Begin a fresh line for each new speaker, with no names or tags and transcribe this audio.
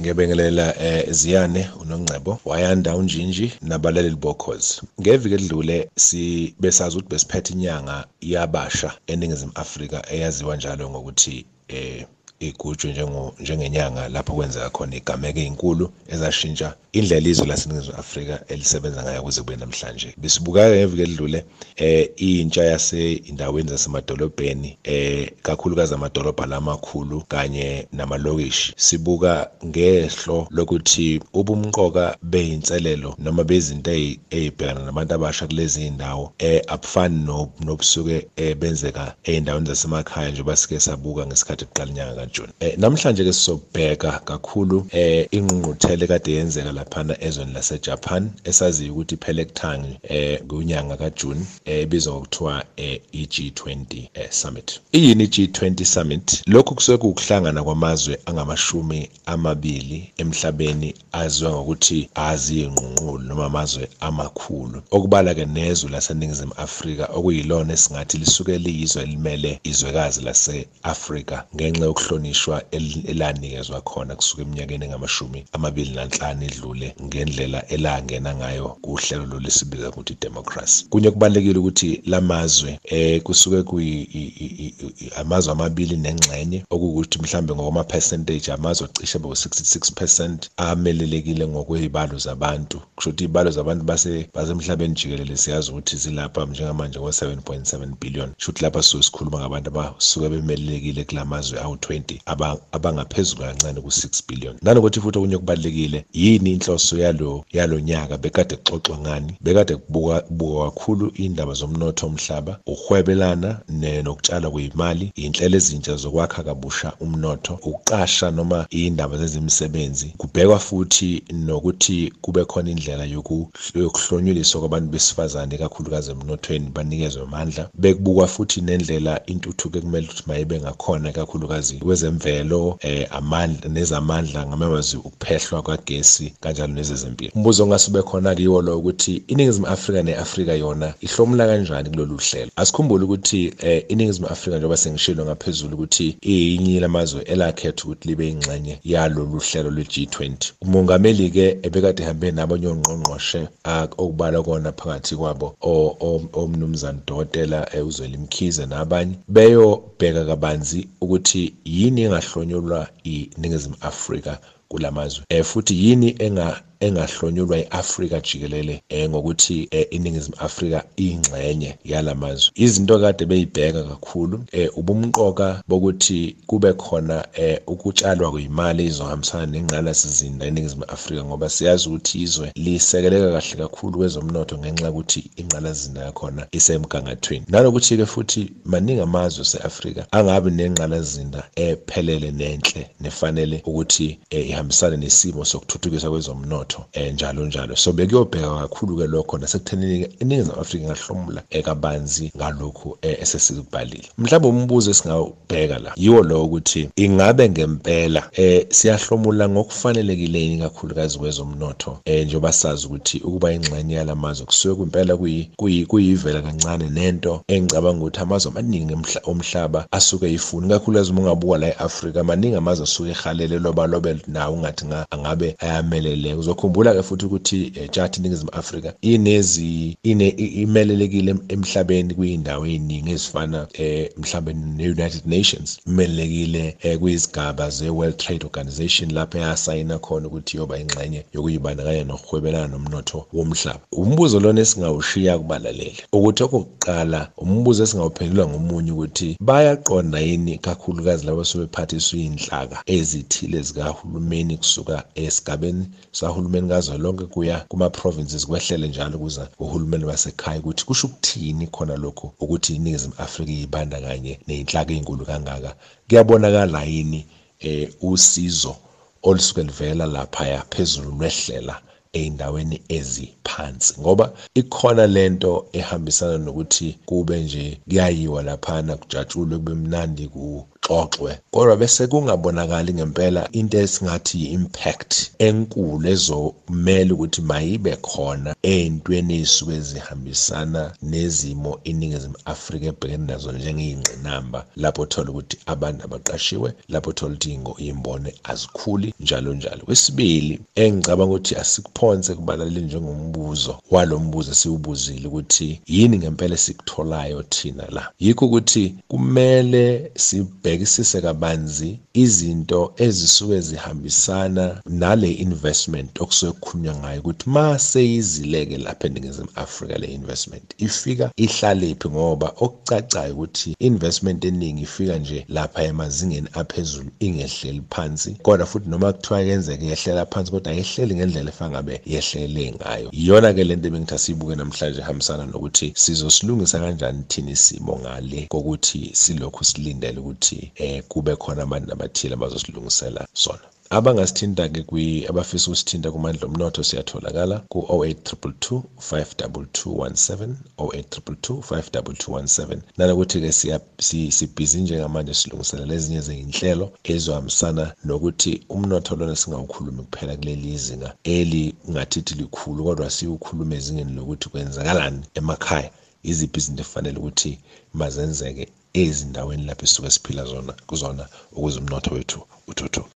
ngiyabengelela eh Ziyane uNongcebo. Wayanda unjinji nabalaleli bokhozi. Ngeviki edlule sibesazi ukuthi besiphethe inyanga yabasha eningizimu Afrika eyaziwa njalo ngokuthi eh igujwe njengenyanga lapho kwenzeka khona igameko ezinkulu ezashintsha indlela izwe laseNingizimu Afrika elisebenza ngayo kuze kube namhlanje. Bisibuka ngeviki edlule eh intsha yase indaweni zasemadolobheni eh kakhulukazi amadolobha lamakhulu kanye namalokishi. Sibuka ngehlo lokuthi ubumqoka beyinselelo noma bezinto ezibhekana nabantu abasha kulezi indawo eh abufani nobusuke benzeka eindaweni zasemakhaya njengoba sike sabuka ngesikhathi kuqala inyanga kaJune eh namhlanje ke sizobheka kakhulu eh ingqungquthela kade yenzeka laphana ezweni laseJapan esaziyo ukuthi iphele kuthanga eh kunyanga kaJune ebizwa ngokuthiwa i-G20 summit. Iyini i-G20 summit? Lokhu kusuke kukuhlangana kwamazwe angamashumi amabili emhlabeni aziwa ngokuthi aziyingqunqulu noma amazwe amakhulu. Okubala ke nezwe laseningizimu Afrika okuyilona esingathi lisuke liyizwe elimele izwekazi lase-Afrika ngenxa yokuhlonishwa elanikezwa khona kusuka eminyakeni engamashumi amabili nanhlanu edlule ngendlela elangena ngayo kuhlelo lolisibiza ukuthi democracy kunye kubalekile ukuthi lamazwe eh kusuke amazwe amabili nengxenye okuwukuthi mhlambe ngokoma percentage amazwe cishe be 66% amelelekile ngokwezibalo zabantu. Kusho ukuthi izibalo zabantu base basemhlabeni jikelele siyazi ukuthi zilapha njengamanje ngo 7.7 billion. Shuthi lapha so sikhuluma ngabantu abasuke bemelelekile kulamazwe awu20 abangaphezulu kancane ku6 billion. Nanokuthi futhi okunye kubalekile yini inhloso yalo yalonyaka bekade kuxoxwa ngani bekade kubuka kakhulu indaba zomnotho omhlaba uhwebelana nokutshala kwezimali inhlelo ezintsha zokwakha kabusha umnotho ukuqasha noma indaba zezimisebenzi kubhekwa futhi nokuthi kube khona indlela yokuhlonyuliswa kwabantu besifazane kakhulukazi emnothweni banikezwe amandla. Bekubukwa futhi nendlela intuthuko ekumele ukuthi mayibe ngakhona kakhulukazi kwezemvelo eh amandla nezamandla ngamazwi ukuphehlwa kwagesi kanjalo nezezempilo. Umbuzo ongasube khona kiwo lo ukuthi iningizimu Afrika neAfrika yona ihlomula kanjani kulolu hlelo? Asikhumbule ukuthi eh, iningizimu Afrika njengoba sengishilo ngaphezulu ukuthi iyinye lamazwe elakhetha ukuthi libe ingxenye yalolu hlelo lwe-G20 umongameli ke ebekade ehambe nabanye ongqongqoshe okubala kona phakathi kwabo omnumzana Dotela uzweli Mkhize nabanye beyobheka kabanzi ukuthi yini engahlonyulwa iningizimu Afrika? Kulamazwe eh futhi yini enga engahlonyulwa iAfrika jikelele eh ngokuthi iningizimu Afrika ingxenye yalamazwe izinto kade beyibheka kakhulu eh ubumqoka bokuthi kube khona eh ukutshalwa kwezimali ezohambisana nengqala sizinda eningizimu Afrika ngoba siyazi ukuthi izwe lisekeleka kahle kakhulu kwezomnotho ngenxa ukuthi ingqala sizinda yakhona isemgangathweni. Nanokuthi ke futhi maningi amazwe eseAfrika angabi nengqala sizinda ephelele nenhle nefanele ukuthi ihambisane nesimo sokuthuthukiswa kwezomnotho umnotho eh njalo njalo. So bekuyobheka kakhulu ke lokho nasekuthenini iningizimu Afrika ingahlomula ekabanzi ngalokhu esesikubalile. Mhlawumbe umbuzo esingawubheka la yiwo lo ukuthi ingabe ngempela eh siyahlomula ngokufanelekileni kakhulukazi kwezomnotho eh njengoba sazi ukuthi ukuba ingxenye yalamazwe kusuke kumpela kuyivela kancane nento engicabanga ukuthi amazwe amaningi omhlaba asuke yifuna kakhulukazi uma ungabuka la eAfrika amaningi amazwe asuke ehalele loba lobe nawo ungathi angabe ayameleleka uzokhumbula ke futhi ukuthi jathi iningizimu Afrika inezi ine imelelekile emhlabeni kuyindawo eziningi ezifana eh mhlambe ne-United Nations. Imelelekile kuyizigaba ze-World Trade Organization lapho yasayina khona ukuthi yoba ingxenye yokuyibandakanya nokuhwebelana nomnotho womhlaba. Umbuzo lona esingawushiya kubalaleli ukuthi okokuqala umbuzo esingawuphendula ngomunye ukuthi bayaqonda yini kakhulukazi labo sebephathiswa inhlaka ezithile zikahulumeni kusuka esigabeni sahulumeni kazwelonke kuya kuma-provinces kwehlele njalo kuza uhulumeni basekhaya ukuthi kusho ukuthini khona lokho ukuthi iningizimu Afrika ibandakanye neyinhlaka ezinkulu kangaka. Kuyabonakala yini eh usizo olusuke livela lapha phezulu lwehlela ey'ndaweni eziphansi? Ngoba ikhona lento ehambisana nokuthi kube nje kuyayiwa laphana kujatshulwe kube mnandi kuxoxwe kodwa bese kungabonakali ngempela into esingathi yi-impact enkulu ezomele ukuthi mayibe khona ey'ntweni ey'suke zihambisana nezimo iningizimu afrika ebhekene nazo njengey'ngqinamba lapho uthola ukuthi abantu abaqashiwe lapho uthola ukuthi iy'mbone azikhuli njalo njalo. Kwesibili engicabanga ukuthi asikuphonse kubalaleli njengombuzo walo mbuzo esiwubuzile ukuthi yini ngempela esikutholayo thina la? Yikho ukuthi kumele sibhekisise kabanzi izinto ezisuke zihambisana nale investment okusuke kukhulunywa ngayo ukuthi ma seyizileke lapha eningizimu afrika le investment ifika ihlalephi ngoba okucacayo ukuthi investment eningi ifika nje lapha emazingeni aphezulu ingehleli phansi. Kodwa futhi noma kuthiwa yenzeka yehlela phansi kodwa ayehleli ngendlela efana ngabe yehlele ngayo. Iyona-ke le nto ebengithi asiyibuke namhlanje ihambisana nokuthi sizosilungisa kanjani thina isimo ngale kokuthi silokhu silindele ukuthi um kube khona abantu abathile abazosilungisela sona. Abangasithinta-ke abafisa ukusithinta kumandla omnotho siyatholakala ku-08222 52217 08222 52217 nanokuthi-ke sibhizi njengamanje silungiselela ezinye zey'nhlelo ezizohambisana nokuthi umnotho lona singawukhulumi kuphela kuleli izinga elingathithi likhulu kodwa siwukhulume ezingeni lokuthi kwenzakalani emakhaya. Iziphi izinto efanele ukuthi mazenzeke ezindaweni lapho esisuke siphila zona kuzona ukuze umnotho wethu uthuthuke.